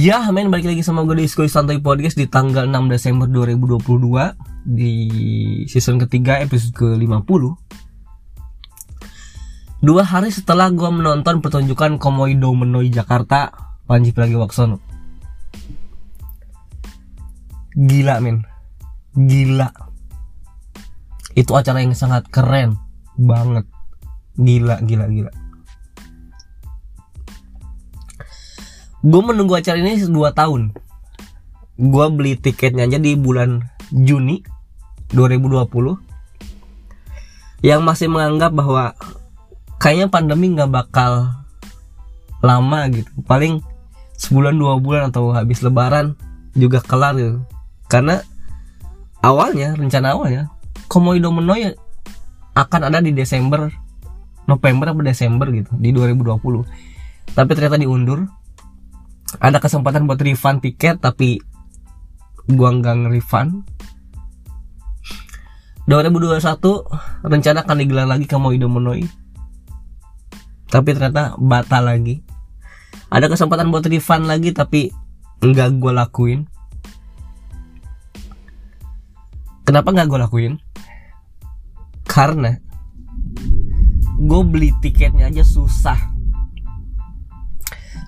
Ya, men balik lagi sama gue di Skoy Santai Podcast di tanggal 6 Desember 2022 di season ketiga episode ke-50. Dua hari setelah gue menonton pertunjukan Komodo Menoi Jakarta, Panji Pragiwaksono. Gila, men. Gila. Itu acara yang sangat keren banget. Gila, gila, gila. Gue menunggu acara ini 2 tahun. Gue beli tiketnya aja di bulan Juni 2020 yang masih menganggap bahwa kayaknya pandemi nggak bakal lama gitu. Paling sebulan dua bulan atau habis lebaran juga kelar gitu. Karena awalnya rencana awalnya Komodo Menoi akan ada di Desember November atau Desember gitu di 2020 tapi ternyata diundur ada kesempatan buat refund tiket tapi gua nggak nge-refund. 2021 rencana akan digelar lagi ke Moido Monoi tapi ternyata batal lagi. Ada kesempatan buat refund lagi tapi nggak gue lakuin. Kenapa nggak gue lakuin? Karena gue beli tiketnya aja susah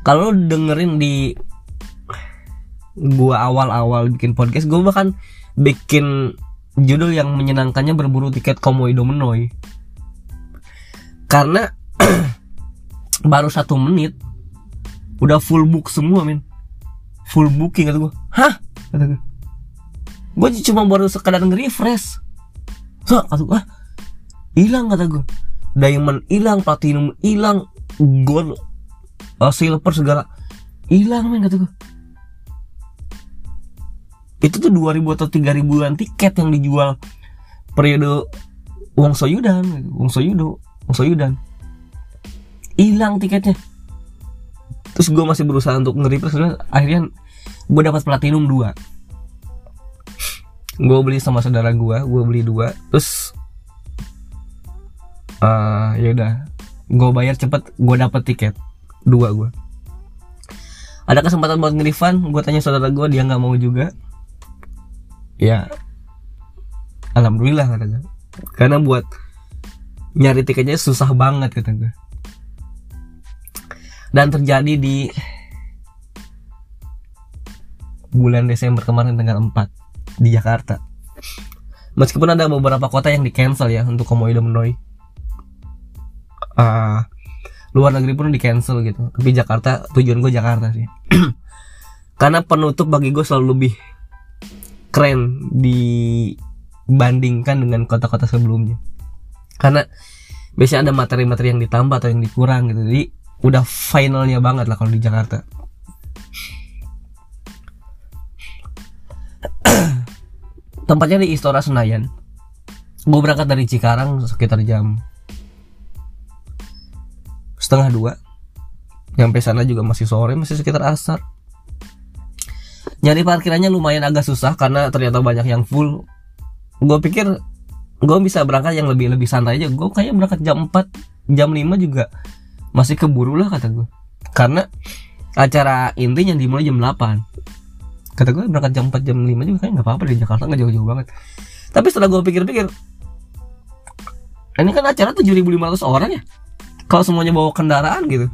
kalau dengerin di gua awal-awal bikin podcast gua bahkan bikin judul yang menyenangkannya berburu tiket Komodo Menoi karena baru satu menit udah full book semua men. Full booking kata gua. Hah? Kata gua. Gua cuma baru sekadar nge-refresh. So, kata gua hilang kata gua. Diamond hilang platinum hilang gold uh, silver segala. Hilang men kata itu tuh 2000 atau 3000an tiket yang dijual. Periode Wong Soyudan Wong Soyudo Wong Soyudan. Hilang tiketnya. Terus gue masih berusaha untuk nge-repress akhirnya gue dapat platinum 2 gue beli sama saudara gue gue beli dua. Terus uh, ya udah. Gue bayar cepet gue dapat tiket dua gue ada kesempatan buat nge-refund? Gue tanya saudara gue dia nggak mau juga. Ya. Alhamdulillah kata gue karena buat nyari tiketnya susah banget kata gue dan terjadi di bulan Desember kemarin tanggal 4 di Jakarta. Meskipun ada beberapa kota yang di cancel ya untuk Komodo Menoi uh, luar negeri pun di cancel gitu. Tapi Jakarta tujuan gue Jakarta sih. Karena penutup bagi gue selalu lebih keren dibandingkan dengan kota-kota sebelumnya. Karena biasanya ada materi-materi yang ditambah atau yang dikurang gitu. Jadi udah finalnya banget lah kalau di Jakarta. Tempatnya di Istora Senayan. Gue berangkat dari Cikarang sekitar jam setengah dua. Nyampe sana juga masih sore masih sekitar asar. Nyari parkirannya lumayan agak susah karena ternyata banyak yang full. Gue pikir gue bisa berangkat yang lebih lebih santai aja. Gue kayak berangkat jam 4 jam 5 juga masih keburu lah kata gue karena acara intinya dimulai jam 8 kata gue berangkat jam 4 jam 5 juga kayak nggak apa-apa di Jakarta nggak jauh-jauh banget. Tapi setelah gue pikir-pikir ini kan acara 7.500 orang ya kalau semuanya bawa kendaraan gitu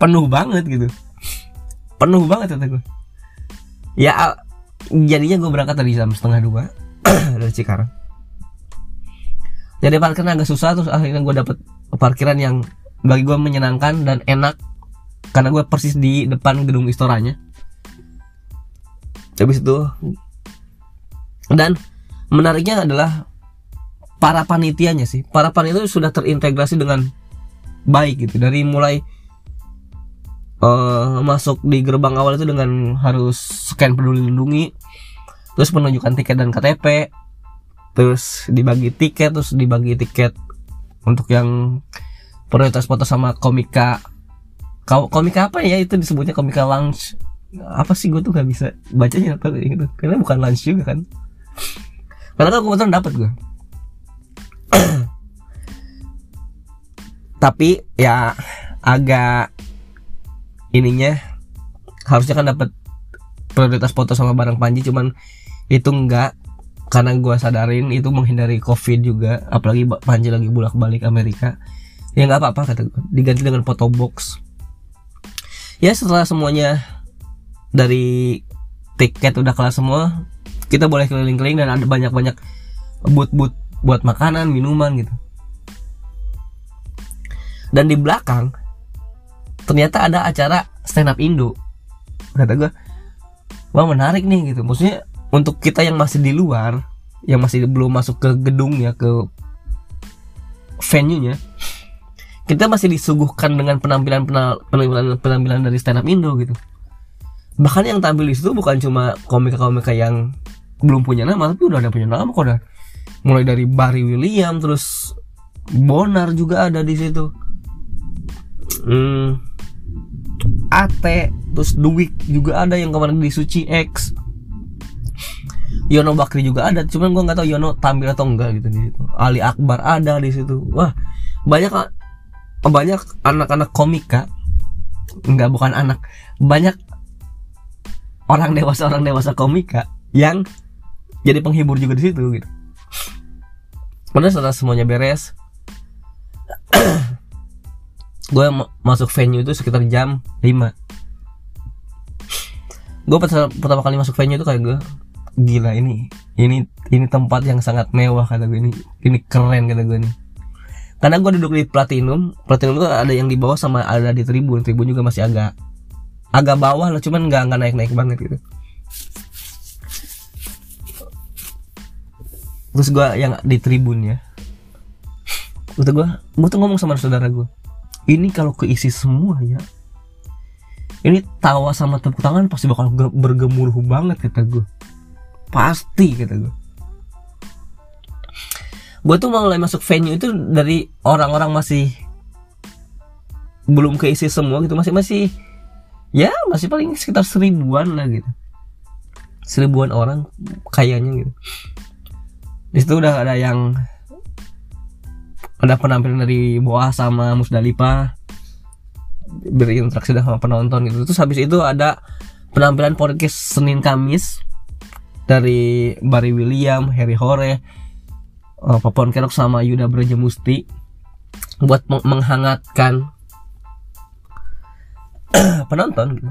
penuh banget gitu. Penuh banget kata gue ya jadinya gue berangkat dari jam setengah dua dari Cikarang. Jadi parkiran agak susah terus akhirnya gue dapet parkiran yang bagi gue menyenangkan dan enak. Karena gue persis di depan gedung istoranya. Habis itu dan menariknya adalah para panitianya sih. Para panitia sudah terintegrasi dengan baik gitu. Dari mulai uh, masuk di gerbang awal itu dengan harus scan peduli lindungi terus menunjukkan tiket dan KTP terus dibagi tiket terus dibagi tiket untuk yang prioritas foto sama komika komika apa ya? Itu disebutnya komika lounge. Apa sih? Gue tuh gak bisa bacanya apa gitu. Karena bukan lunch juga kan. Karena kan kebetulan dapat gue tapi ya agak ininya harusnya kan dapat prioritas foto sama bareng Panji cuman itu enggak. Karena gua sadarin itu menghindari covid juga apalagi Panji lagi bolak balik Amerika. Ya nggak apa-apa kata gua. Diganti dengan foto box. Ya setelah semuanya dari tiket udah kelar semua kita boleh keliling-keliling dan ada banyak-banyak booth-booth buat makanan minuman gitu dan di belakang ternyata ada acara stand up Indo. Kata gue wah menarik nih gitu. Maksudnya untuk kita yang masih di luar yang masih belum masuk ke gedungnya ke venue nya kita masih disuguhkan dengan penampilan penampilan penampilan dari stand up Indo gitu. Bahkan yang tampil di situ bukan cuma komika-komika yang belum punya nama tapi udah ada punya nama kok dah mulai dari Barry William terus Bonar juga ada di situ hmm, Ate terus Duik juga ada yang kemarin di Suci X. Yono Bakri juga ada cuman gua nggak tahu Yono tampil atau enggak gitu di situ. Ali Akbar ada di situ. Wah banyak banyak anak-anak komika enggak bukan anak. Banyak orang dewasa orang dewasa komika yang jadi penghibur juga di situ gitu. Kemudian setelah semuanya beres, gue masuk venue itu sekitar jam 5 Gue pertama kali masuk venue itu kayak gue gila ini ini ini tempat yang sangat mewah kata gue ini ini keren kata gue nih karena gue duduk di platinum platinum itu ada yang di bawah sama ada di tribun tribun juga masih agak agak bawah lah cuman nggak nggak naik naik banget gitu. Terus gue yang di tribun ya. Kata gue gue tuh ngomong sama saudara gue ini kalau keisi semua ya. Ini tawa sama tepuk tangan pasti bakal ge- bergemuruh banget kata gue pasti kata gue gue tuh mulai masuk venue itu dari orang-orang masih belum keisi semua gitu. Masih masih ya masih paling sekitar seribuan lah gitu. Seribuan orang kayaknya gitu. Di situ udah ada yang ada penampilan dari Boa sama Musdalifah berinteraksi sama penonton gitu terus habis itu ada penampilan podcast Senin Kamis dari Barry William, Harry Hore, uh, Papon Kerok sama Yuda Braja Musti buat meng- menghangatkan penonton gitu.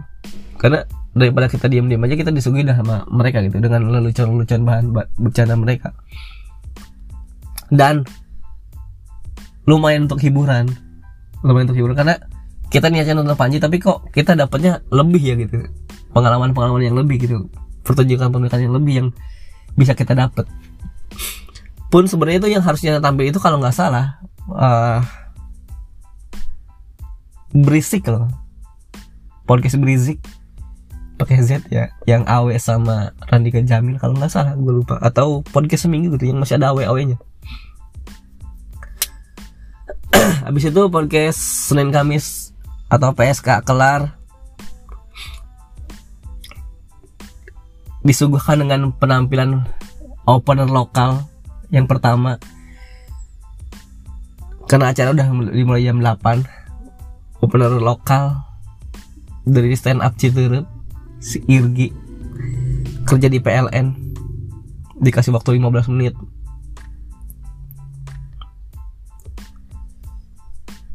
Karena daripada kita diam-diam aja kita disuguhi sama mereka gitu dengan lelucon-lelucon bahan ba- bercanda mereka. Dan lumayan untuk hiburan. Lumayan untuk hiburan karena kita niatnya nonton Panji tapi kok kita dapatnya lebih ya gitu. Pengalaman-pengalaman yang lebih gitu. Pertunjukan-pertunjukan yang lebih yang bisa kita dapat. Pun sebenarnya itu yang harusnya tampil itu kalau nggak salah eh, berisik loh podcast berisik pakai Z ya yang Awe sama Randika Jamil kalau nggak salah gue lupa atau podcast seminggu gitu yang masih ada Awe nya habis itu podcast Senin Kamis atau PSK kelar. Disuguhkan dengan penampilan opener lokal yang pertama. Karena acara udah dimulai jam 8 opener lokal dari stand up Citeureup si Irgi kerja di PLN dikasih waktu 15 menit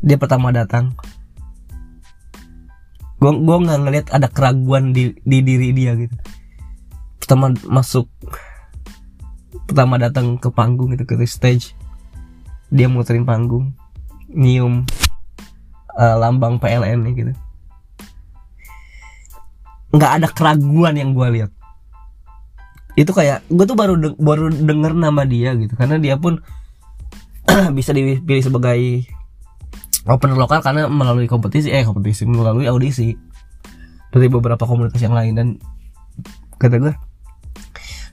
dia pertama datang. Gue gue nggak ngeliat ada keraguan di, di diri dia gitu. Pertama masuk pertama datang ke panggung gitu ke stage. Dia muterin panggung nyium eh, lambang PLN gitu. Nggak ada keraguan yang gue lihat. Itu kayak gue tuh baru de- baru denger nama dia gitu karena dia pun bisa dipilih sebagai opener lokal karena melalui kompetisi eh kompetisi melalui audisi. Dari beberapa komunitas yang lain dan kata gue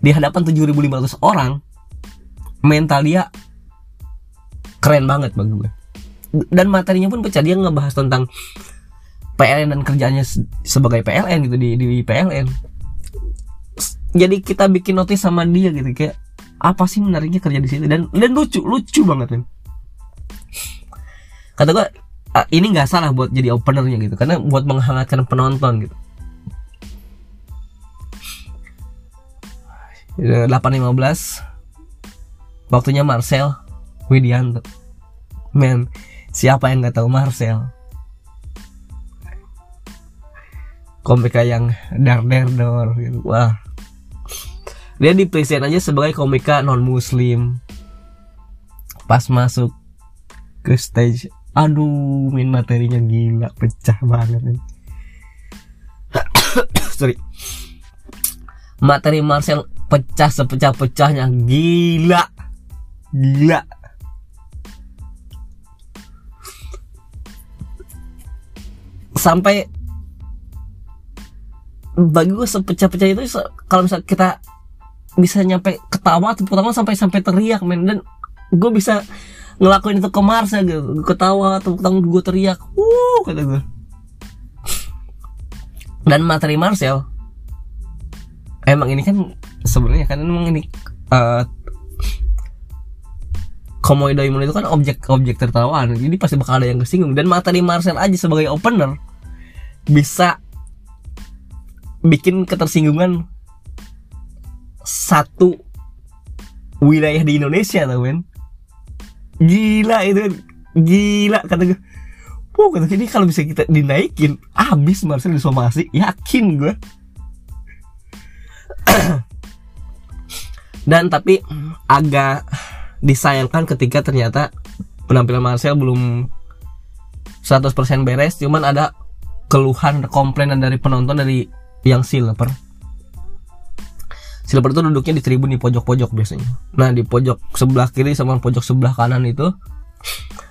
di hadapan 7.500 orang mental dia keren banget bagi gue dan materinya pun pecah dia ngebahas tentang PLN dan kerjanya se- sebagai PLN gitu di di PLN jadi kita bikin notis sama dia gitu kayak apa sih menariknya kerja di sini dan dan lucu lucu banget kan kata gue ini nggak salah buat jadi openernya gitu. Karena buat menghangatkan penonton gitu. 8.15 waktunya Marcel Widianto. Men siapa yang nggak tahu Marcel? Komika yang dar dar dor gitu. wah. Dia di present aja sebagai komika non muslim pas masuk ke stage aduh main materinya gila pecah banget nih sorry. Materi Marcel pecah sepecah-pecahnya gila. Gila. Sampai bagi gue sepecah-pecah itu kalau misalnya kita bisa nyampe ketawa tepuk tangan sampai sampai teriak men. Dan gue bisa ngelakuin itu ke Mars ya gitu. Ketawa tepuk tangan gue teriak. Wuh kata gue dan materi Marcel emang ini kan sebenarnya kan emang ini uh, Komodo Imun itu kan objek-objek tertawaan. Jadi pasti bakal ada yang kesinggung. Dan materi Marcel aja sebagai opener bisa bikin ketersinggungan satu wilayah di Indonesia tau men gila itu gila kata gue Wah kata ini kalau bisa kita dinaikin habis Marcel disomasi. Yakin gue dan tapi agak disayangkan ketika ternyata penampilan Marcel belum 100% beres. Cuman ada keluhan komplainan dari penonton dari yang silver silver itu duduknya di tribun di pojok-pojok biasanya. Nah di pojok sebelah kiri sama pojok sebelah kanan itu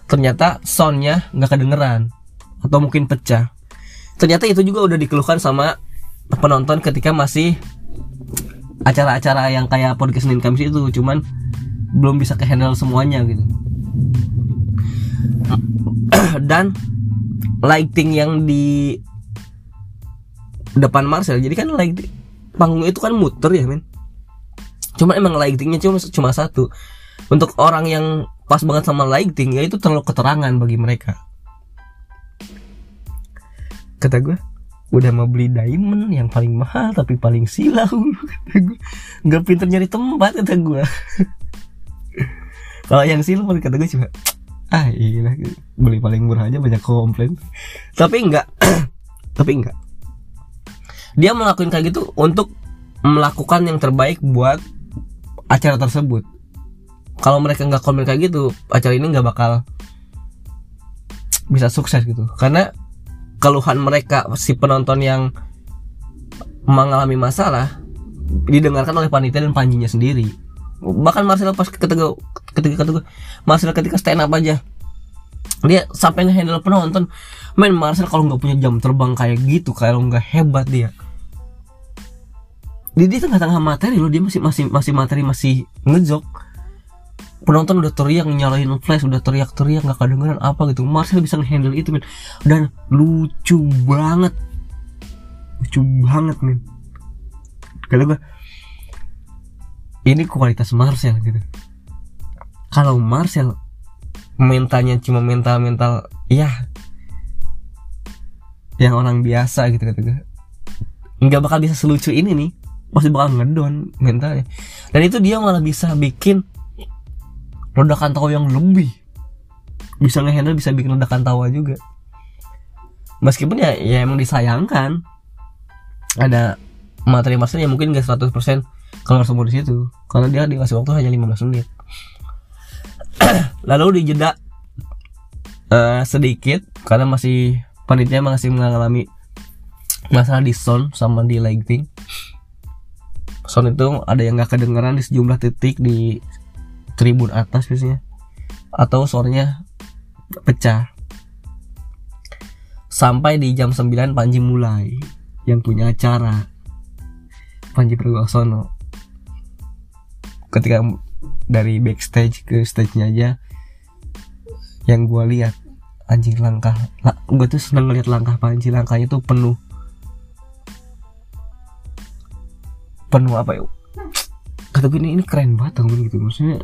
ternyata soundnya nggak kedengeran atau mungkin pecah. Ternyata itu juga udah dikeluhkan sama penonton ketika masih acara-acara yang kayak podcast Senin Kamis itu cuman belum bisa ke handle semuanya gitu. Dan lighting yang di depan Marcel jadi kan lighting panggung itu kan muter ya men cuma emang lightingnya cuma cuma satu. Untuk orang yang pas banget sama lighting ya itu terlalu keterangan bagi mereka. Kata gue udah mau beli diamond yang paling mahal tapi paling silau. Kata gue nggak pinter nyari tempat kata gue kalau yang silver kata gue cuma ah iya beli paling murah aja banyak komplain. Tapi enggak tapi enggak dia melakukan kayak gitu untuk melakukan yang terbaik buat acara tersebut. Kalau mereka nggak komen kayak gitu acara ini nggak bakal bisa sukses gitu. Karena keluhan mereka si penonton yang mengalami masalah didengarkan oleh panitia dan panjinya sendiri. Bahkan Marcel pas ketika ketika ketika Marcel ketika stand up aja dia sampai ngehandle penonton. Main Marcel kalau nggak punya jam terbang kayak gitu kalau nggak hebat dia di di tengah-tengah materi loh dia masih masih masih materi masih ngejok. Penonton udah teriak nyalahin flash udah teriak-teriak nggak kedengeran apa gitu. Marcel bisa ngehandle itu men dan lucu banget. Lucu banget men kalau gue ini kualitas Marcel gitu. Kalau Marcel mentalnya cuma mental mental ya yang orang biasa gitu kata gue nggak bakal bisa selucu ini nih pasti bakal ngedon mentalnya. Dan itu dia malah bisa bikin ledakan tawa yang lebih. Bisa ngehandle bisa bikin ledakan tawa juga. Meskipun ya ya emang disayangkan. Ada materi Marcel yang mungkin gak 100% keluar semua di situ. Karena dia dikasih waktu hanya 15 menit. Lalu dijeda uh, sedikit karena masih panitia masih mengalami masalah di sound sama di lighting sound itu ada yang nggak kedengeran di sejumlah titik di tribun atas biasanya. Atau suaranya pecah. Sampai di jam 9 Panji mulai yang punya acara. Panji Pragiwaksono. Ketika dari backstage ke stage-nya aja yang gue lihat anjing langkah lah, gue tuh seneng ngeliat langkah Panji. Langkahnya tuh penuh penuh apa ya? Kata gue ini, ini keren banget gitu. Maksudnya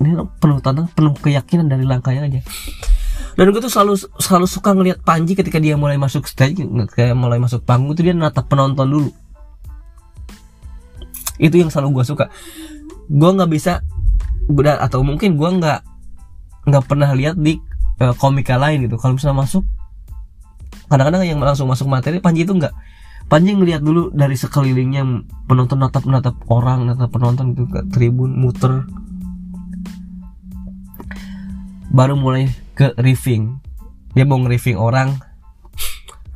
ini penuh tantang penuh keyakinan dari langkahnya aja. Dan gue tuh selalu selalu suka ngeliat Panji ketika dia mulai masuk stage kayak mulai masuk panggung itu dia natap penonton dulu. Itu yang selalu gue suka. Gue nggak bisa atau mungkin gue nggak nggak pernah lihat di uh, komika lain gitu. Kalau misalnya masuk kadang-kadang yang langsung masuk materi Panji itu nggak Panji ngelihat dulu dari sekelilingnya penonton natap natap orang natap penonton itu ke tribun muter. Baru mulai ke riffing. Dia mau nge orang.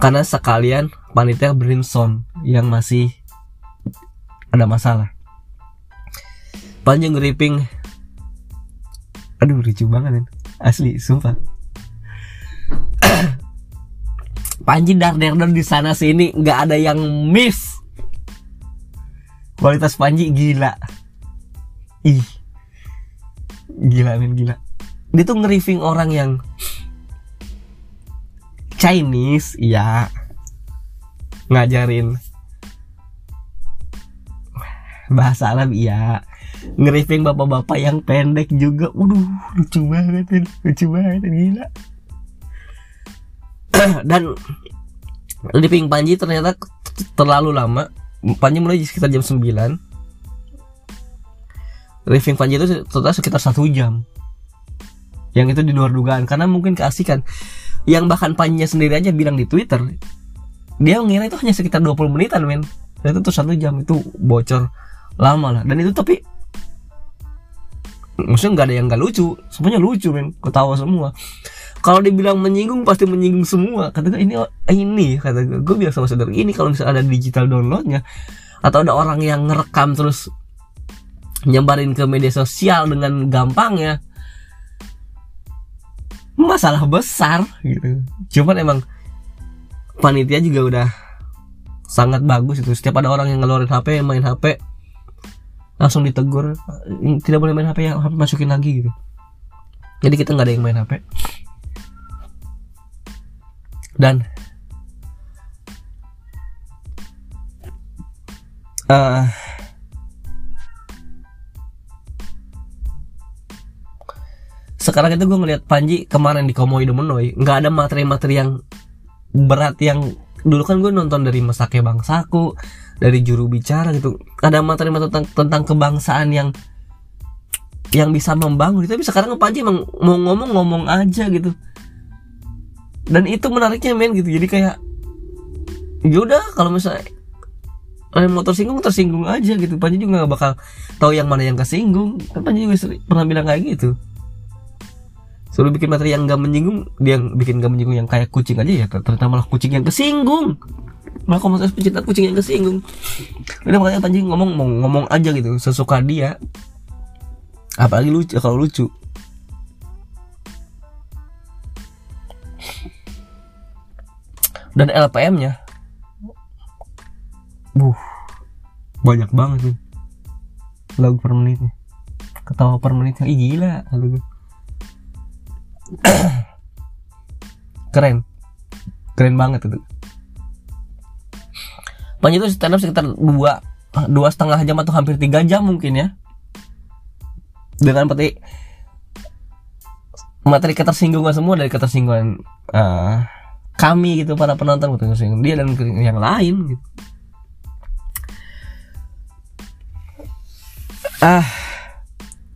Karena sekalian panitia Brinson yang masih ada masalah. Panjang ripping aduh lucu banget asli sumpah Panji dar dar di sana sini nggak ada yang miss. Kualitas Panji gila. Ih. Gila men gila. Dia tuh nge orang yang Chinese ya ngajarin bahasa Arab iya. Ngeriving bapak-bapak yang pendek juga. Waduh lucu banget lucu banget gila dan living Panji ternyata terlalu lama. Panji mulai sekitar jam 9 living Panji itu ternyata sekitar satu jam. Yang itu di luar dugaan. Karena mungkin keasikan. Yang bahkan Panji sendiri aja bilang di Twitter dia mengira itu hanya sekitar 20 menitan men. Dan itu satu jam. Itu bocor lama lah. Dan itu tapi maksudnya nggak ada yang nggak lucu. Semuanya lucu men. Ketawa semua kalau dibilang menyinggung pasti menyinggung semua. Kata gue ini ini kata gue gue bilang sama saudara ini kalau misalnya ada digital downloadnya atau ada orang yang ngerekam terus nyebarin ke media sosial dengan gampangnya masalah besar gitu. Cuman emang panitia juga udah sangat bagus itu. Setiap ada orang yang ngeluarin HP main HP langsung ditegur tidak boleh main HP ya masukin lagi gitu. Jadi kita nggak ada yang main HP dan uh, sekarang itu gue ngeliat Panji kemarin di Komoy Demenoi nggak ada materi-materi yang berat yang dulu kan gue nonton dari Mesake Bangsaku dari juru bicara gitu. Ada materi-materi tentang, tentang kebangsaan yang yang bisa membangun. Tapi sekarang Panji mau ngomong ngomong aja gitu dan itu menariknya men gitu. Jadi kayak yaudah kalau misalnya yang mau tersinggung tersinggung aja gitu. Panji juga gak bakal tahu yang mana yang kesinggung. Kan Panji juga pernah bilang kayak gitu. Suruh bikin materi yang gak menyinggung Dia bikin gak menyinggung yang kayak kucing aja ya Ternyata malah kucing yang kesinggung. Malah komunitas pecinta kucing yang kesinggung. Udah makanya Panji ngomong mau ngomong aja gitu sesuka dia. Apalagi lucu kalau lucu dan LPM nya buh. Banyak banget nih lagu per menitnya. Ketawa per menitnya. Ih gila lagu keren. Keren banget itu. Panji itu stand up sekitar dua dua setengah jam atau hampir tiga jam mungkin ya. Dengan peti materi ketersinggungan semua dari ketersinggungan uh, kami gitu para penonton ketersinggungan dia dan yang lain gitu. Ah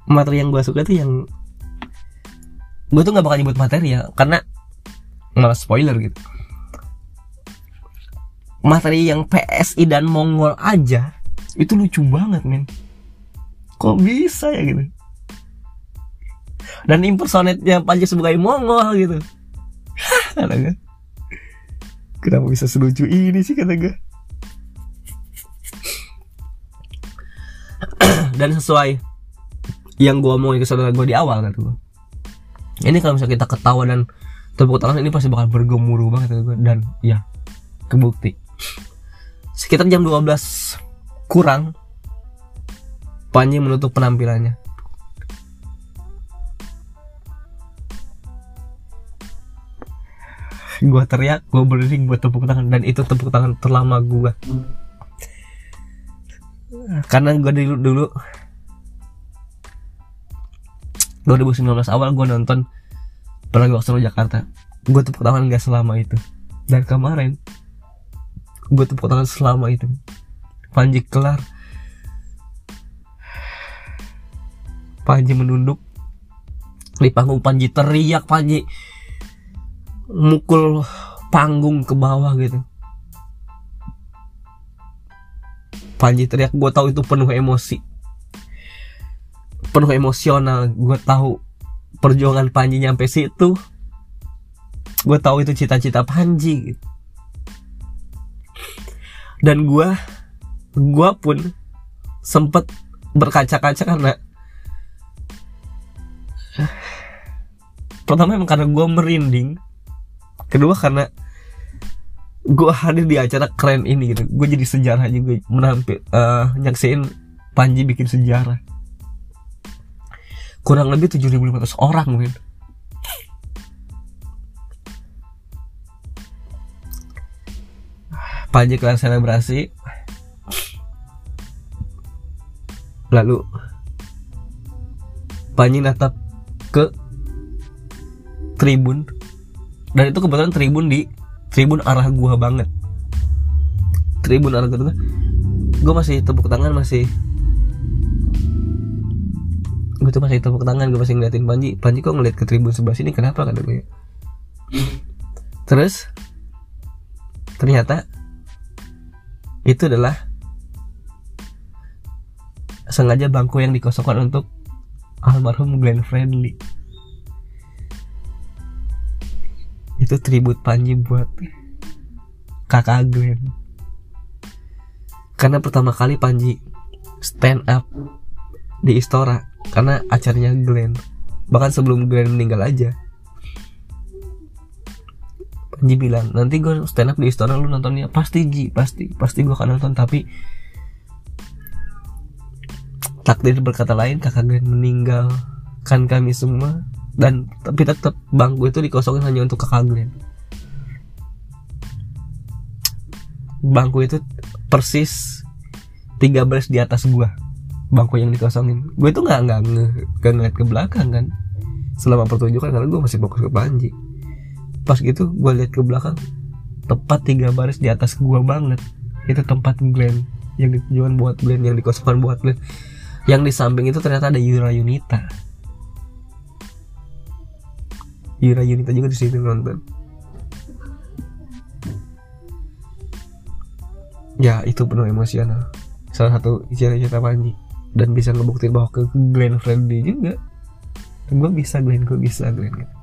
materi yang gue suka tuh yang gue tuh nggak bakal nyebut materi ya karena malah spoiler gitu. Materi yang PSI dan Mongol aja itu lucu banget men. Kok bisa ya gitu? Dan impersonate-nya Panji sebagai Mongol gitu. Gue kenapa bisa selucu ini sih kata gue dan sesuai yang gue omongin ke saudara gue di awal kata gue ini kalau misalnya kita ketawa dan tepuk tangan ini pasti bakal bergemuruh banget kata gue dan ya kebukti. Sekitar jam 12 kurang Panji menutup penampilannya. Gue teriak, gue berdiri, gue tepuk tangan dan itu tepuk tangan terlama gue. Karena gue dulu dulu 2019 awal gue nonton Pernah waktu Jakarta. Gue tepuk tangan gak selama itu. Dan kemarin gue tepuk tangan selama itu. Panji kelar. Panji menunduk. Di panggung Panji teriak Panji mukul panggung ke bawah gitu. Panji teriak gue tahu itu penuh emosi. Penuh emosional gue tahu perjuangan Panji nyampe situ. Gue tahu itu cita-cita Panji dan gue gue pun sempet berkaca-kaca karena pertama emang karena gue merinding kedua karena gue hadir di acara keren ini gitu. Gue jadi sejarah juga menampil uh, nyaksiin Panji bikin sejarah. Kurang lebih 7.500 orang mungkin Panji kelar selebrasi. Lalu Panji natap ke tribun dan itu kebetulan tribun di tribun arah gua banget. Tribun arah gua gua masih tepuk tangan masih gue tuh masih tepuk tangan gue masih ngeliatin Panji. Panji kok ngeliat ke tribun sebelah sini kenapa? Kata gue terus ternyata itu adalah sengaja bangku yang dikosongkan untuk almarhum Glenn Friendly itu tribut Panji buat kakak Glenn. Karena pertama kali Panji stand up di Istora karena acaranya Glenn. Bahkan sebelum Glenn meninggal aja. Panji bilang nanti gue stand up di Istora lu nontonnya. Pasti Ji pasti pasti gue akan nonton. Tapi takdir berkata lain kakak Glenn meninggal kan kami semua dan tapi tetap bangku itu dikosongin hanya untuk kakak Glenn bangku itu persis tiga belas di atas gua. Bangku yang dikosongin. Gue itu nggak nggak nggak ngeliat ke belakang kan. Selama pertunjukan karena gue masih fokus ke Panji. Pas gitu gue lihat ke belakang tepat tiga baris di atas gua banget. Itu tempat Glenn yang ditujukan buat Glenn yang dikosongkan buat Glenn. Yang di samping itu ternyata ada Yura Yunita Yura Yunita juga di situ nonton. Ya itu penuh emosional salah satu cerita Panji. Dan bisa ngebuktiin bahwa ke Glenn Friendly juga. Gue bisa Glenn. Gue bisa Glenn gitu.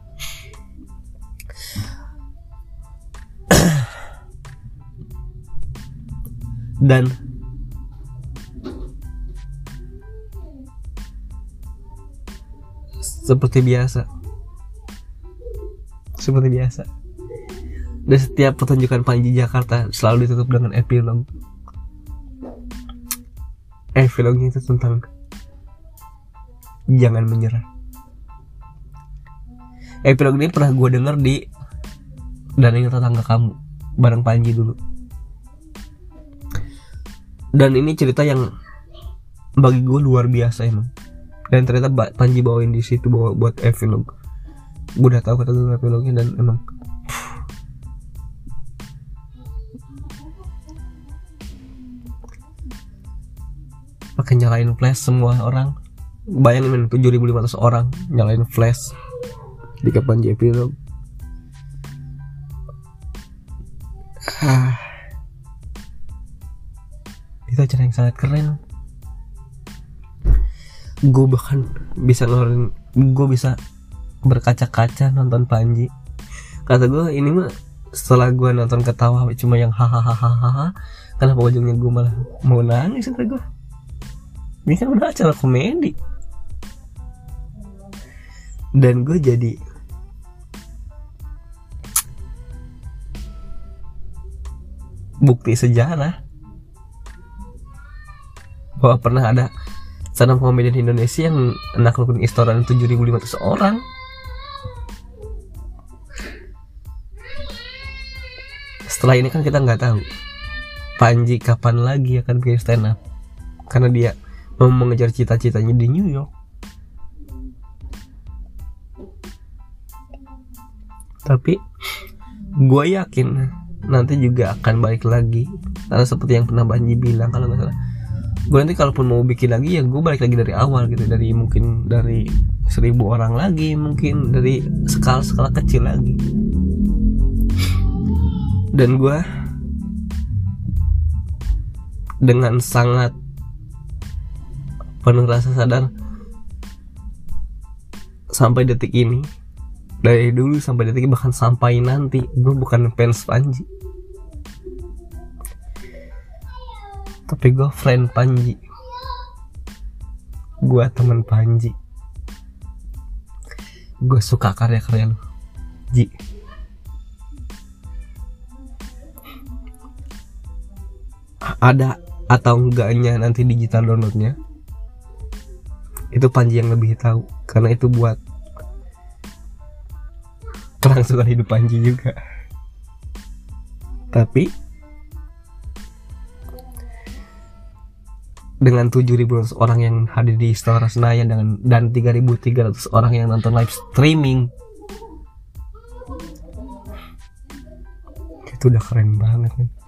dan seperti biasa seperti biasa. Dan setiap pertunjukan Panji Jakarta selalu ditutup dengan epilog. Epilognya itu tentang jangan menyerah. Epilog ini pernah gue denger di dan ini tetangga kamu bareng Panji dulu. Dan ini cerita yang bagi gue luar biasa emang. Dan ternyata Panji bawain di situ buat epilog gue udah tahu kata gue epilognya dan emang. Pakai nyalain flash semua orang. Bayangin men 7500 orang nyalain flash. Di Panji epilog ah. Itu acara yang sangat keren. Gue bahkan bisa ngeluarin gue bisa berkaca-kaca nonton Panji. Kata gue ini mah setelah gue nonton ketawa cuma yang hahaha kenapa ujungnya gue malah mau nangis kata gue ini kan udah acara komedi. Dan gue jadi bukti sejarah bahwa pernah ada stand komedian Indonesia yang naklukin Istora 7500 orang setelah ini kan kita nggak tahu. Panji kapan lagi akan bikin stand up? Karena dia mau mengejar cita-citanya di New York. Tapi gue yakin nanti juga akan balik lagi. Karena seperti yang pernah Panji bilang kalau nggak salah. Gue nanti kalaupun mau bikin lagi ya gue balik lagi dari awal gitu. Dari mungkin dari seribu orang lagi mungkin dari skala skala kecil lagi dan gue dengan sangat penuh rasa sadar sampai detik ini dari dulu sampai detik ini, bahkan sampai nanti gue bukan fans Panji. Tapi gue friend Panji. Gue temen Panji. Gue suka karya-karya lu. Ji ada atau enggaknya nanti digital downloadnya itu Panji yang lebih tahu. Karena itu buat kelangsungan hidup Panji juga. Tapi dengan 7.000 orang yang hadir di Istora Senayan dengan dan 3.300 orang yang nonton live streaming itu udah keren banget kan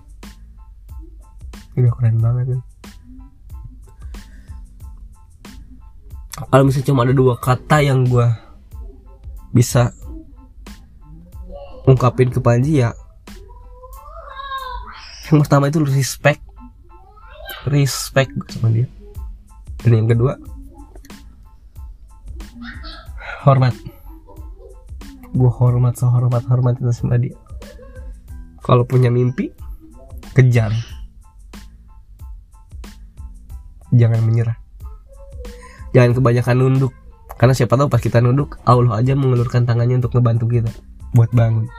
udah keren banget kan kalau misalnya cuma ada dua kata yang gue bisa ungkapin ke Panji ya yang pertama itu respect. Respect sama dia. Dan yang kedua hormat. Gue hormat sehormat hormat itu sama dia. Kalau punya mimpi kejar jangan menyerah. Jangan kebanyakan nunduk. Karena siapa tahu pas kita nunduk Allah aja mengelurkan tangannya untuk ngebantu kita buat bangun.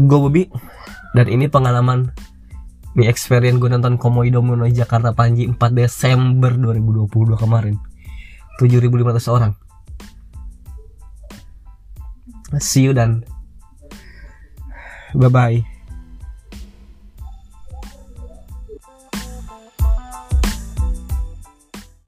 Gue Bobby dan ini pengalaman ini experience gue nonton Komoi Domino Jakarta Panji 4 Desember 2022 kemarin. 7500 orang. See you dan bye bye